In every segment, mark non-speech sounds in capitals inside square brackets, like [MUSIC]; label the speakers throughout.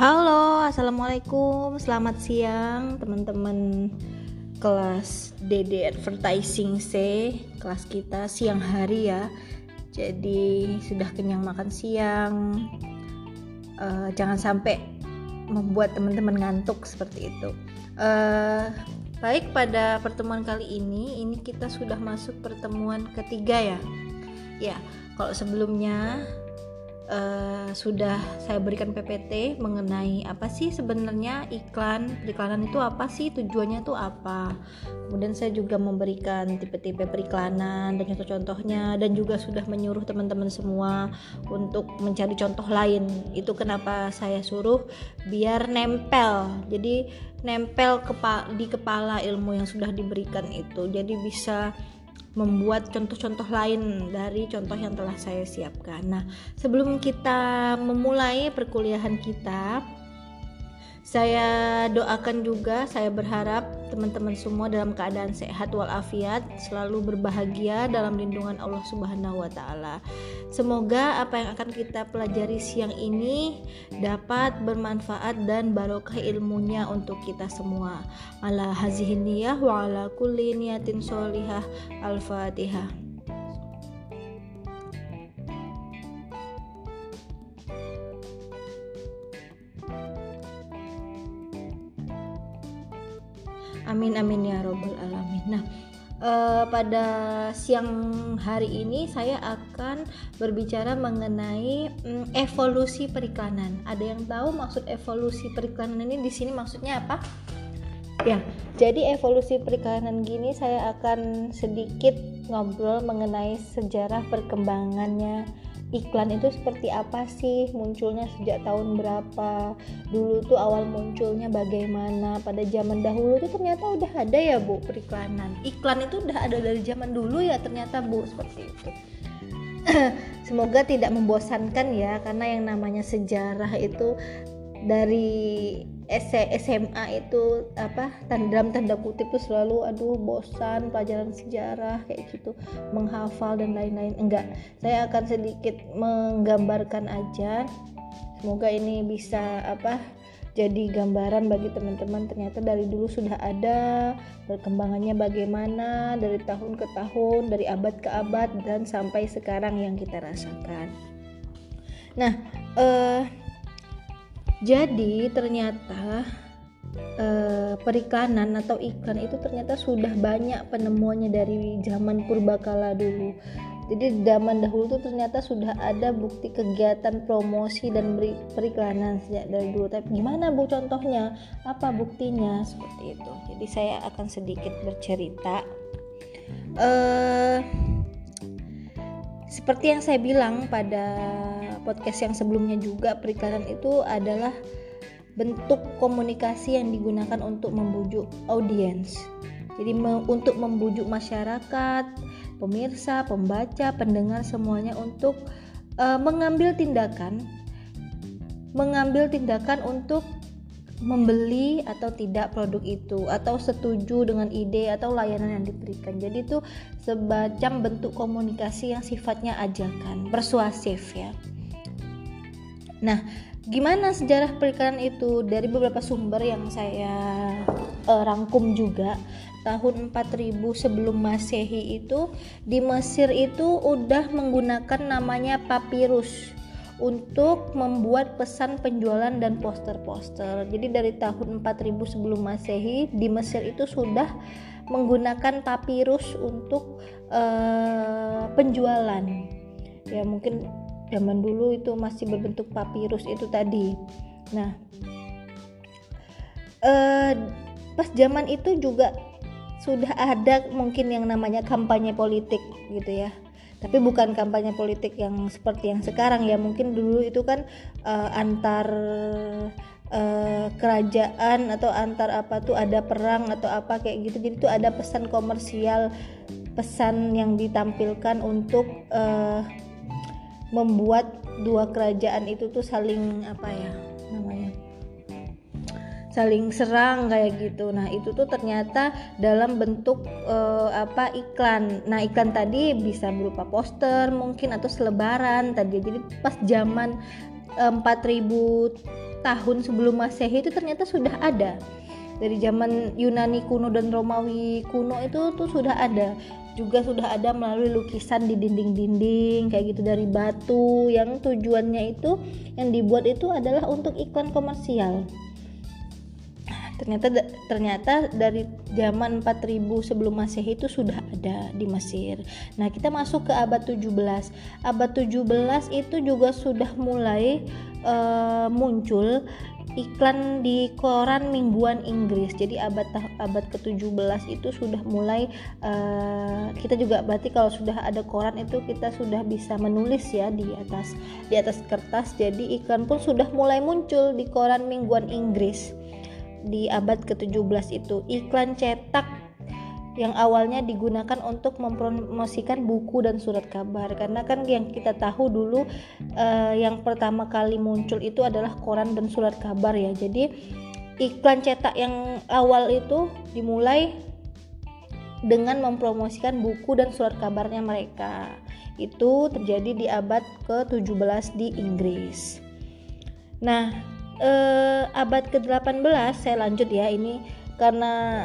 Speaker 1: Halo, assalamualaikum, selamat siang teman-teman kelas DD Advertising C, kelas kita siang hari ya. Jadi sudah kenyang makan siang, uh, jangan sampai membuat teman-teman ngantuk seperti itu. Uh, baik pada pertemuan kali ini, ini kita sudah masuk pertemuan ketiga ya. Ya, kalau sebelumnya uh, sudah saya berikan PPT mengenai apa sih sebenarnya iklan periklanan itu apa sih tujuannya itu apa. Kemudian saya juga memberikan tipe-tipe periklanan dan contoh-contohnya dan juga sudah menyuruh teman-teman semua untuk mencari contoh lain. Itu kenapa saya suruh biar nempel. Jadi nempel kepa di kepala ilmu yang sudah diberikan itu. Jadi bisa membuat contoh-contoh lain dari contoh yang telah saya siapkan. Nah, sebelum kita memulai perkuliahan kita, saya doakan juga, saya berharap teman-teman semua dalam keadaan sehat walafiat, selalu berbahagia dalam lindungan Allah Subhanahu wa taala. Semoga apa yang akan kita pelajari siang ini dapat bermanfaat dan barokah ilmunya untuk kita semua. Ala hazihin niyah wa ala kulli niyatin sholihah. Al-Fatihah. Amin amin ya robbal alamin. Nah, uh, pada siang hari ini saya akan berbicara mengenai um, evolusi periklanan. Ada yang tahu maksud evolusi periklanan ini di sini maksudnya apa? Ya, jadi evolusi periklanan gini saya akan sedikit ngobrol mengenai sejarah perkembangannya iklan itu seperti apa sih? Munculnya sejak tahun berapa? Dulu tuh awal munculnya bagaimana? Pada zaman dahulu tuh ternyata udah ada ya bu periklanan. Iklan itu udah ada dari zaman dulu ya ternyata bu seperti itu. [CLEARS THROAT] Semoga tidak membosankan ya karena yang namanya sejarah itu dari SMA itu apa dalam tanda kutip tuh selalu aduh bosan pelajaran sejarah kayak gitu. Menghafal dan lain-lain. Enggak. Saya akan sedikit menggambarkan aja. Semoga ini bisa apa jadi gambaran bagi teman-teman. Ternyata dari dulu sudah ada perkembangannya bagaimana dari tahun ke tahun dari abad ke abad dan sampai sekarang yang kita rasakan. Nah eh jadi ternyata eh, periklanan atau iklan itu ternyata sudah banyak penemuannya dari zaman purbakala dulu. Jadi zaman dahulu tuh ternyata sudah ada bukti kegiatan promosi dan periklanan sejak dari dulu. Tapi gimana bu contohnya? Apa buktinya? Seperti itu. Jadi saya akan sedikit bercerita. Uh, seperti yang saya bilang pada podcast yang sebelumnya juga periklanan itu adalah bentuk komunikasi yang digunakan untuk membujuk audiens. Jadi me untuk membujuk masyarakat, pemirsa, pembaca, pendengar semuanya untuk uh, mengambil tindakan mengambil tindakan untuk membeli atau tidak produk itu atau setuju dengan ide atau layanan yang diberikan. Jadi itu semacam bentuk komunikasi yang sifatnya ajakan, persuasif ya. Nah, gimana sejarah periklanan itu dari beberapa sumber yang saya uh, rangkum juga tahun 4000 sebelum Masehi itu di Mesir itu udah menggunakan namanya papirus untuk membuat pesan penjualan dan poster-poster. Jadi dari tahun 4000 sebelum Masehi di Mesir itu sudah menggunakan papirus untuk uh, penjualan. Ya mungkin zaman dulu itu masih berbentuk papirus itu tadi nah eh, pas zaman itu juga sudah ada mungkin yang namanya kampanye politik gitu ya tapi bukan kampanye politik yang seperti yang sekarang ya. Mungkin dulu itu kan uh, antar uh, kerajaan atau antar apa tuh ada perang atau apa kayak gitu. Jadi tuh ada pesan komersial pesan yang ditampilkan untuk uh, membuat dua kerajaan itu tuh saling apa ya saling serang kayak gitu. Nah, itu tuh ternyata dalam bentuk uh, apa iklan. Nah, iklan tadi bisa berupa poster mungkin atau selebaran tadi. Jadi pas zaman uh, 4000 tahun sebelum Masehi itu ternyata sudah ada dari zaman Yunani kuno dan Romawi kuno itu tuh sudah ada juga sudah ada melalui lukisan di dinding-dinding kayak gitu dari batu yang tujuannya itu yang dibuat itu adalah untuk iklan komersial ternyata ternyata dari zaman 4000 sebelum Masehi itu sudah ada di Mesir. Nah, kita masuk ke abad 17. Abad 17 itu juga sudah mulai uh, muncul iklan di koran mingguan Inggris. Jadi abad abad ke-17 itu sudah mulai uh, kita juga berarti kalau sudah ada koran itu kita sudah bisa menulis ya di atas di atas kertas. Jadi iklan pun sudah mulai muncul di koran mingguan Inggris di abad ke-17 itu. Iklan cetak yang awalnya digunakan untuk mempromosikan buku dan surat kabar. Karena kan yang kita tahu dulu uh, yang pertama kali muncul itu adalah koran dan surat kabar ya. Jadi iklan cetak yang awal itu dimulai dengan mempromosikan buku dan surat kabarnya mereka. Itu terjadi di abad ke-17 di Inggris. Nah eh, abad ke-18 saya lanjut ya. Ini karena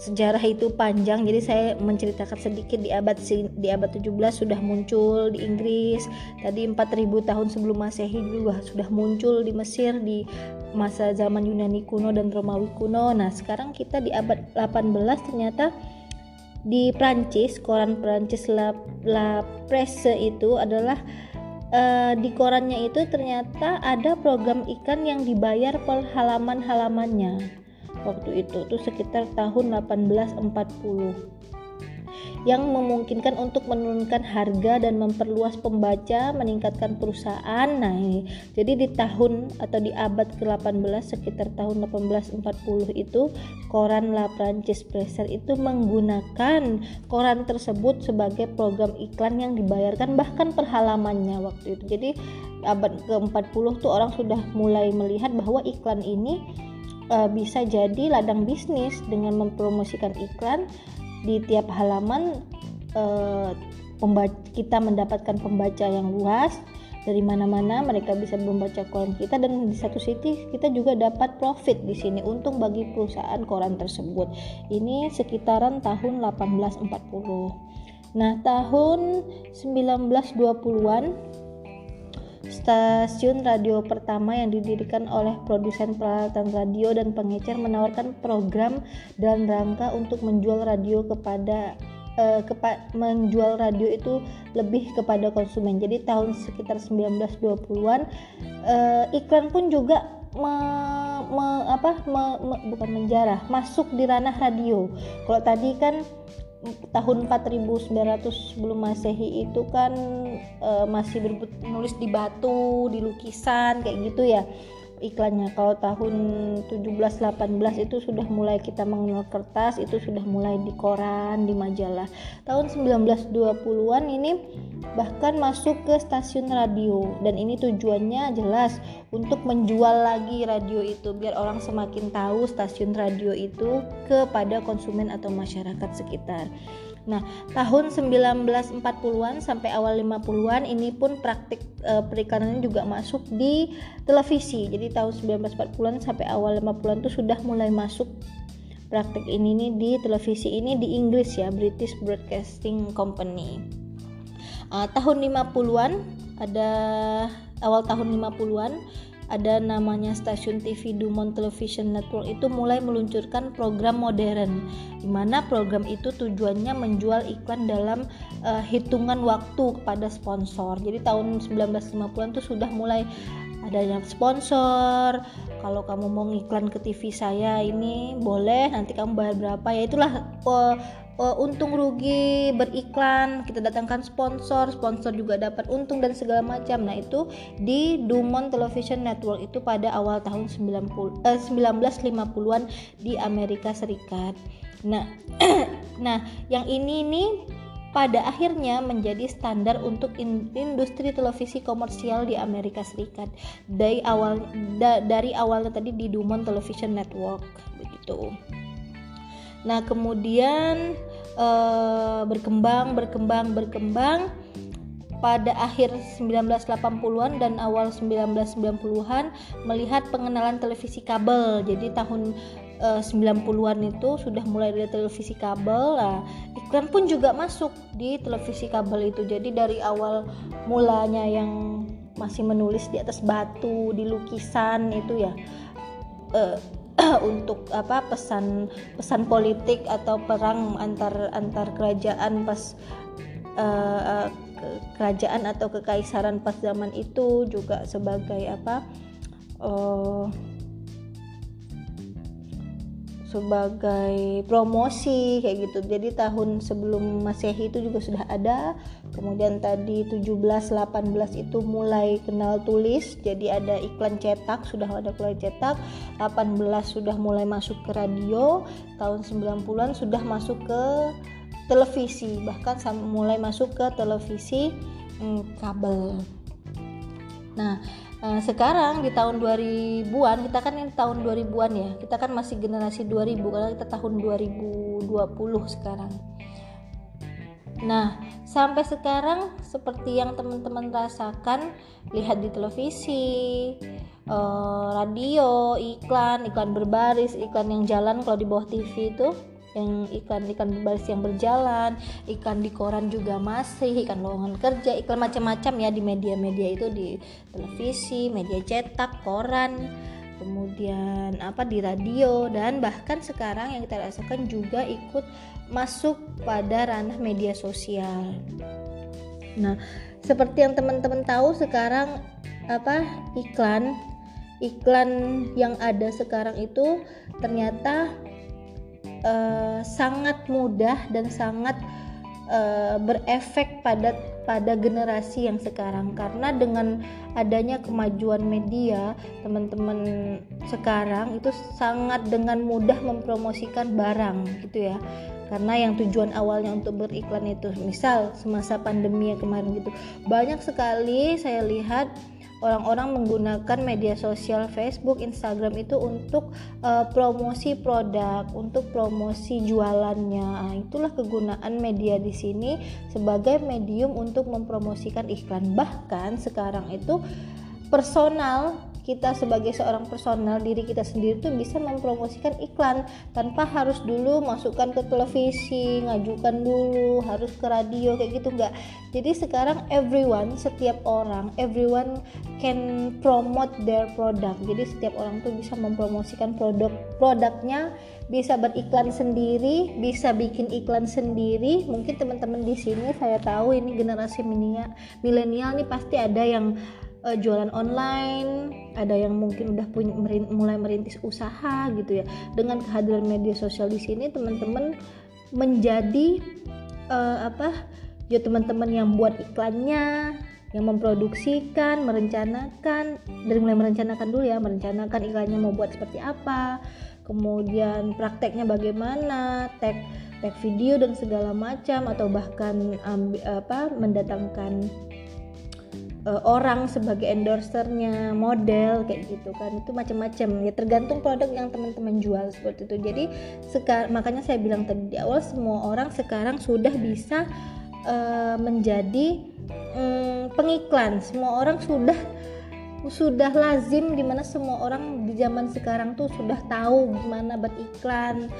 Speaker 1: sejarah itu panjang jadi saya menceritakan sedikit di abad di abad 17 sudah muncul di Inggris. Tadi 4000 tahun sebelum Masehi juga sudah muncul di Mesir di masa zaman Yunani kuno dan Romawi kuno. Nah sekarang kita di abad 18 ternyata di Prancis koran Prancis La, La Presse itu adalah uh, di korannya itu ternyata ada program ikan yang dibayar per halaman-halamannya waktu itu tuh sekitar tahun 1840 yang memungkinkan untuk menurunkan harga dan memperluas pembaca, meningkatkan perusahaan. Nah, ini. Jadi di tahun atau di abad ke-18 sekitar tahun 1840 itu koran La Prancis Presse itu menggunakan koran tersebut sebagai program iklan yang dibayarkan bahkan per halamannya waktu itu. Jadi abad ke-40 tuh orang sudah mulai melihat bahwa iklan ini uh, bisa jadi ladang bisnis dengan mempromosikan iklan di tiap halaman uh, kita mendapatkan pembaca yang luas. Dari mana-mana mereka bisa membaca koran kita dan di satu sisi kita juga dapat profit di sini untung bagi perusahaan koran tersebut. Ini sekitaran tahun 1840 nah tahun 1920-an Stasiun radio pertama yang didirikan oleh produsen peralatan radio dan pengecer menawarkan program dan rangka untuk menjual radio kepada uh, kepa menjual radio itu lebih kepada konsumen. Jadi tahun sekitar 1920-an uh, iklan pun juga me, me, apa me, me, bukan menjarah, masuk di ranah radio. Kalau tadi kan tahun 4900 sebelum masehi itu kan e, masih menulis di batu di lukisan kayak gitu ya iklannya. Kalau tahun 17-18 itu sudah mulai kita mengenal kertas itu sudah mulai di koran di majalah. Tahun 1920-an ini bahkan masuk ke stasiun radio. Dan ini tujuannya jelas untuk menjual lagi radio itu biar orang semakin tahu stasiun radio itu kepada konsumen atau masyarakat sekitar Nah, tahun 1940-an sampai awal 50-an ini pun praktik e, periklanan juga masuk di televisi. Jadi tahun 1940-an sampai awal 50-an itu sudah mulai masuk praktik ini nih di televisi ini di Inggris ya, British Broadcasting Company. Uh, tahun 50-an ada awal tahun 50-an ada namanya stasiun TV Dumont Television Network itu mulai meluncurkan program modern di mana program itu tujuannya menjual iklan dalam uh, hitungan waktu kepada sponsor. Jadi tahun 1950-an itu sudah mulai adanya sponsor kalau kamu mau ngiklan ke TV saya ini boleh. Nanti kamu bayar berapa? Ya itulah uh, uh, untung rugi beriklan. Kita datangkan sponsor sponsor juga dapat untung dan segala macam. Nah itu di Dumont Television Network itu pada awal tahun 90 uh, 1950-an di Amerika Serikat. Nah [CLEARS THROAT] nah yang ini nih pada akhirnya menjadi standar untuk industri televisi komersial di Amerika Serikat dari awal da, dari awalnya tadi di Dumont Television Network begitu. Nah, kemudian uh, berkembang berkembang berkembang pada akhir 1980-an dan awal 1990-an melihat pengenalan televisi kabel. Jadi tahun uh, 90-an itu sudah mulai ada televisi kabel. Nah, iklan pun juga masuk di televisi kabel itu. Jadi dari awal mulanya yang masih menulis di atas batu, di lukisan itu ya. Uh, [CLEARS THROAT] untuk apa pesan pesan politik atau perang antar antar kerajaan pas uh, kerajaan atau kekaisaran pas zaman itu juga sebagai apa uh, sebagai promosi kayak gitu. Jadi tahun sebelum Masehi itu juga sudah ada. Kemudian tadi 17 18 itu mulai kenal tulis. Jadi ada iklan cetak, sudah ada iklan cetak. 18 sudah mulai masuk ke radio. Tahun 90-an sudah masuk ke televisi, bahkan mulai masuk ke televisi hmm, kabel. Nah, uh, sekarang di tahun 2000-an kita kan ini tahun 2000-an ya kita kan masih generasi 2000 karena kita tahun 2020 sekarang. Nah sampai sekarang seperti yang teman-teman rasakan lihat di televisi uh, radio iklan iklan berbaris iklan yang jalan kalau di bawah TV itu yang ikan-ikan berbaris yang berjalan, ikan di koran juga masih, ikan lowongan kerja, iklan macam-macam ya di media-media itu di televisi, media cetak, koran, kemudian apa di radio dan bahkan sekarang yang kita rasakan juga ikut masuk pada ranah media sosial. Nah, seperti yang teman-teman tahu sekarang apa iklan iklan yang ada sekarang itu ternyata uh, sangat mudah dan sangat uh, berefek pada pada generasi yang sekarang. Karena dengan adanya kemajuan media teman-teman sekarang itu sangat dengan mudah mempromosikan barang gitu ya. Karena yang tujuan awalnya untuk beriklan itu misal semasa pandemi yang kemarin gitu. Banyak sekali saya lihat orang-orang menggunakan media sosial Facebook, Instagram itu untuk uh, promosi produk, untuk promosi jualannya. Nah, itulah kegunaan media di sini sebagai medium untuk mempromosikan iklan. Bahkan sekarang itu personal kita sebagai seorang personal diri kita sendiri tuh bisa mempromosikan iklan tanpa harus dulu masukkan ke televisi ngajukan dulu harus ke radio kayak gitu enggak jadi sekarang everyone setiap orang everyone can promote their product jadi setiap orang tuh bisa mempromosikan produk produknya bisa beriklan sendiri, bisa bikin iklan sendiri. Mungkin teman-teman di sini saya tahu ini generasi milenial nih pasti ada yang uh, jualan online, ada yang mungkin udah punya merin, mulai merintis usaha gitu ya. Dengan kehadiran media sosial di sini teman-teman menjadi uh, apa? Ya teman-teman yang buat iklannya, yang memproduksikan, merencanakan, dari mulai merencanakan dulu ya, merencanakan iklannya mau buat seperti apa, kemudian prakteknya bagaimana, tag tag video dan segala macam atau bahkan um, apa mendatangkan uh, orang sebagai endorsernya model kayak gitu kan. Itu macam-macam. Ya tergantung produk yang teman-teman jual seperti itu. Jadi sekarang makanya saya bilang tadi di awal semua orang sekarang sudah bisa uh, menjadi um, pengiklan. Semua orang sudah sudah lazim di mana semua orang di zaman sekarang tuh sudah tahu gimana beriklan.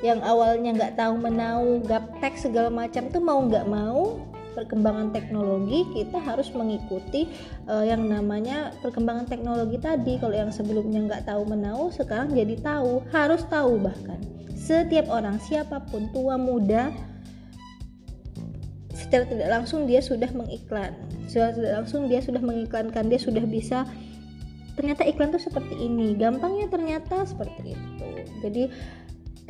Speaker 1: Yang awalnya nggak tahu menau gaptek segala macam tuh mau nggak mau perkembangan teknologi kita harus mengikuti uh, yang namanya perkembangan teknologi tadi. Kalau yang sebelumnya nggak tahu menau sekarang jadi tahu harus tahu bahkan. Setiap orang siapa pun tua muda secara tidak langsung dia sudah mengiklan. Secara tidak langsung dia sudah mengiklankan dia sudah bisa ternyata iklan tuh seperti ini. Gampangnya ternyata seperti itu. Jadi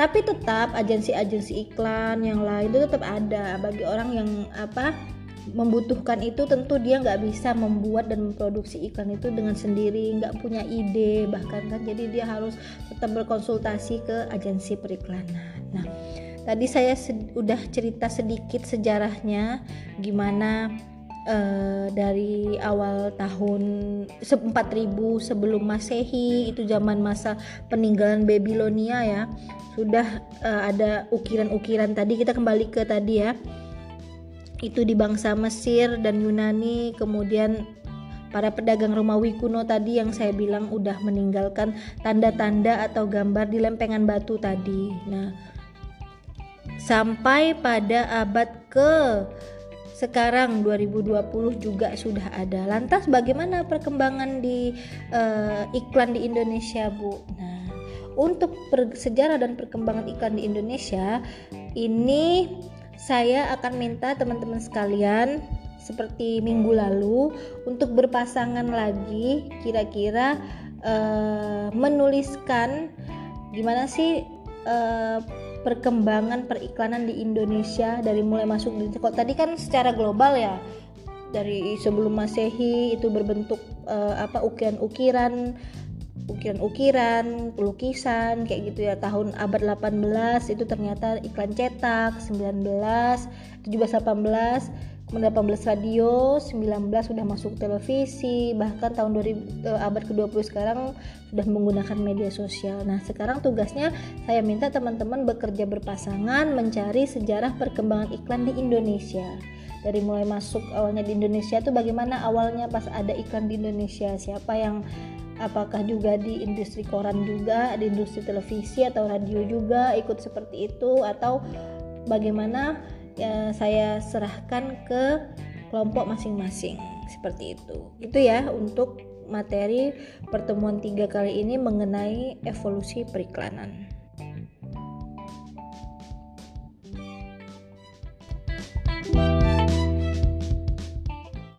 Speaker 1: tapi tetap agensi-agensi iklan yang lain itu tetap ada. Bagi orang yang apa membutuhkan itu tentu dia nggak bisa membuat dan memproduksi iklan itu dengan sendiri nggak punya ide bahkan kan. Jadi dia harus tetap berkonsultasi ke agensi periklanan. Nah tadi saya sudah cerita sedikit sejarahnya gimana uh, dari awal tahun 4000 sebelum masehi itu zaman masa peninggalan Babilonia ya. Sudah uh, ada ukiran-ukiran tadi. Kita kembali ke tadi ya. Itu di bangsa Mesir dan Yunani. Kemudian para pedagang Romawi kuno tadi yang saya bilang udah meninggalkan tanda-tanda atau gambar di lempengan batu tadi. Nah, sampai pada abad ke sekarang 2020 juga sudah ada. Lantas bagaimana perkembangan di uh, iklan di Indonesia, Bu? Nah, untuk sejarah dan perkembangan iklan di Indonesia ini saya akan minta teman-teman sekalian seperti minggu lalu untuk berpasangan lagi kira-kira uh, menuliskan gimana sih uh, perkembangan periklanan di Indonesia dari mulai masuk di kok tadi kan secara global ya dari sebelum masehi itu berbentuk uh, apa ukiran-ukiran ukiran-ukiran, lukisan kayak gitu ya. Tahun abad 18 itu ternyata iklan cetak, 19, 17 18 kemudian 18 radio, 19 sudah masuk televisi, bahkan tahun 2000 eh, abad ke-20 sekarang sudah menggunakan media sosial. Nah, sekarang tugasnya saya minta teman-teman bekerja berpasangan mencari sejarah perkembangan iklan di Indonesia. Dari mulai masuk awalnya di Indonesia itu bagaimana awalnya pas ada iklan di Indonesia, siapa yang apakah juga di industri koran juga, di industri televisi atau radio juga ikut seperti itu atau bagaimana ya, saya serahkan ke kelompok masing-masing. Seperti itu. Itu ya untuk materi pertemuan tiga kali ini mengenai evolusi periklanan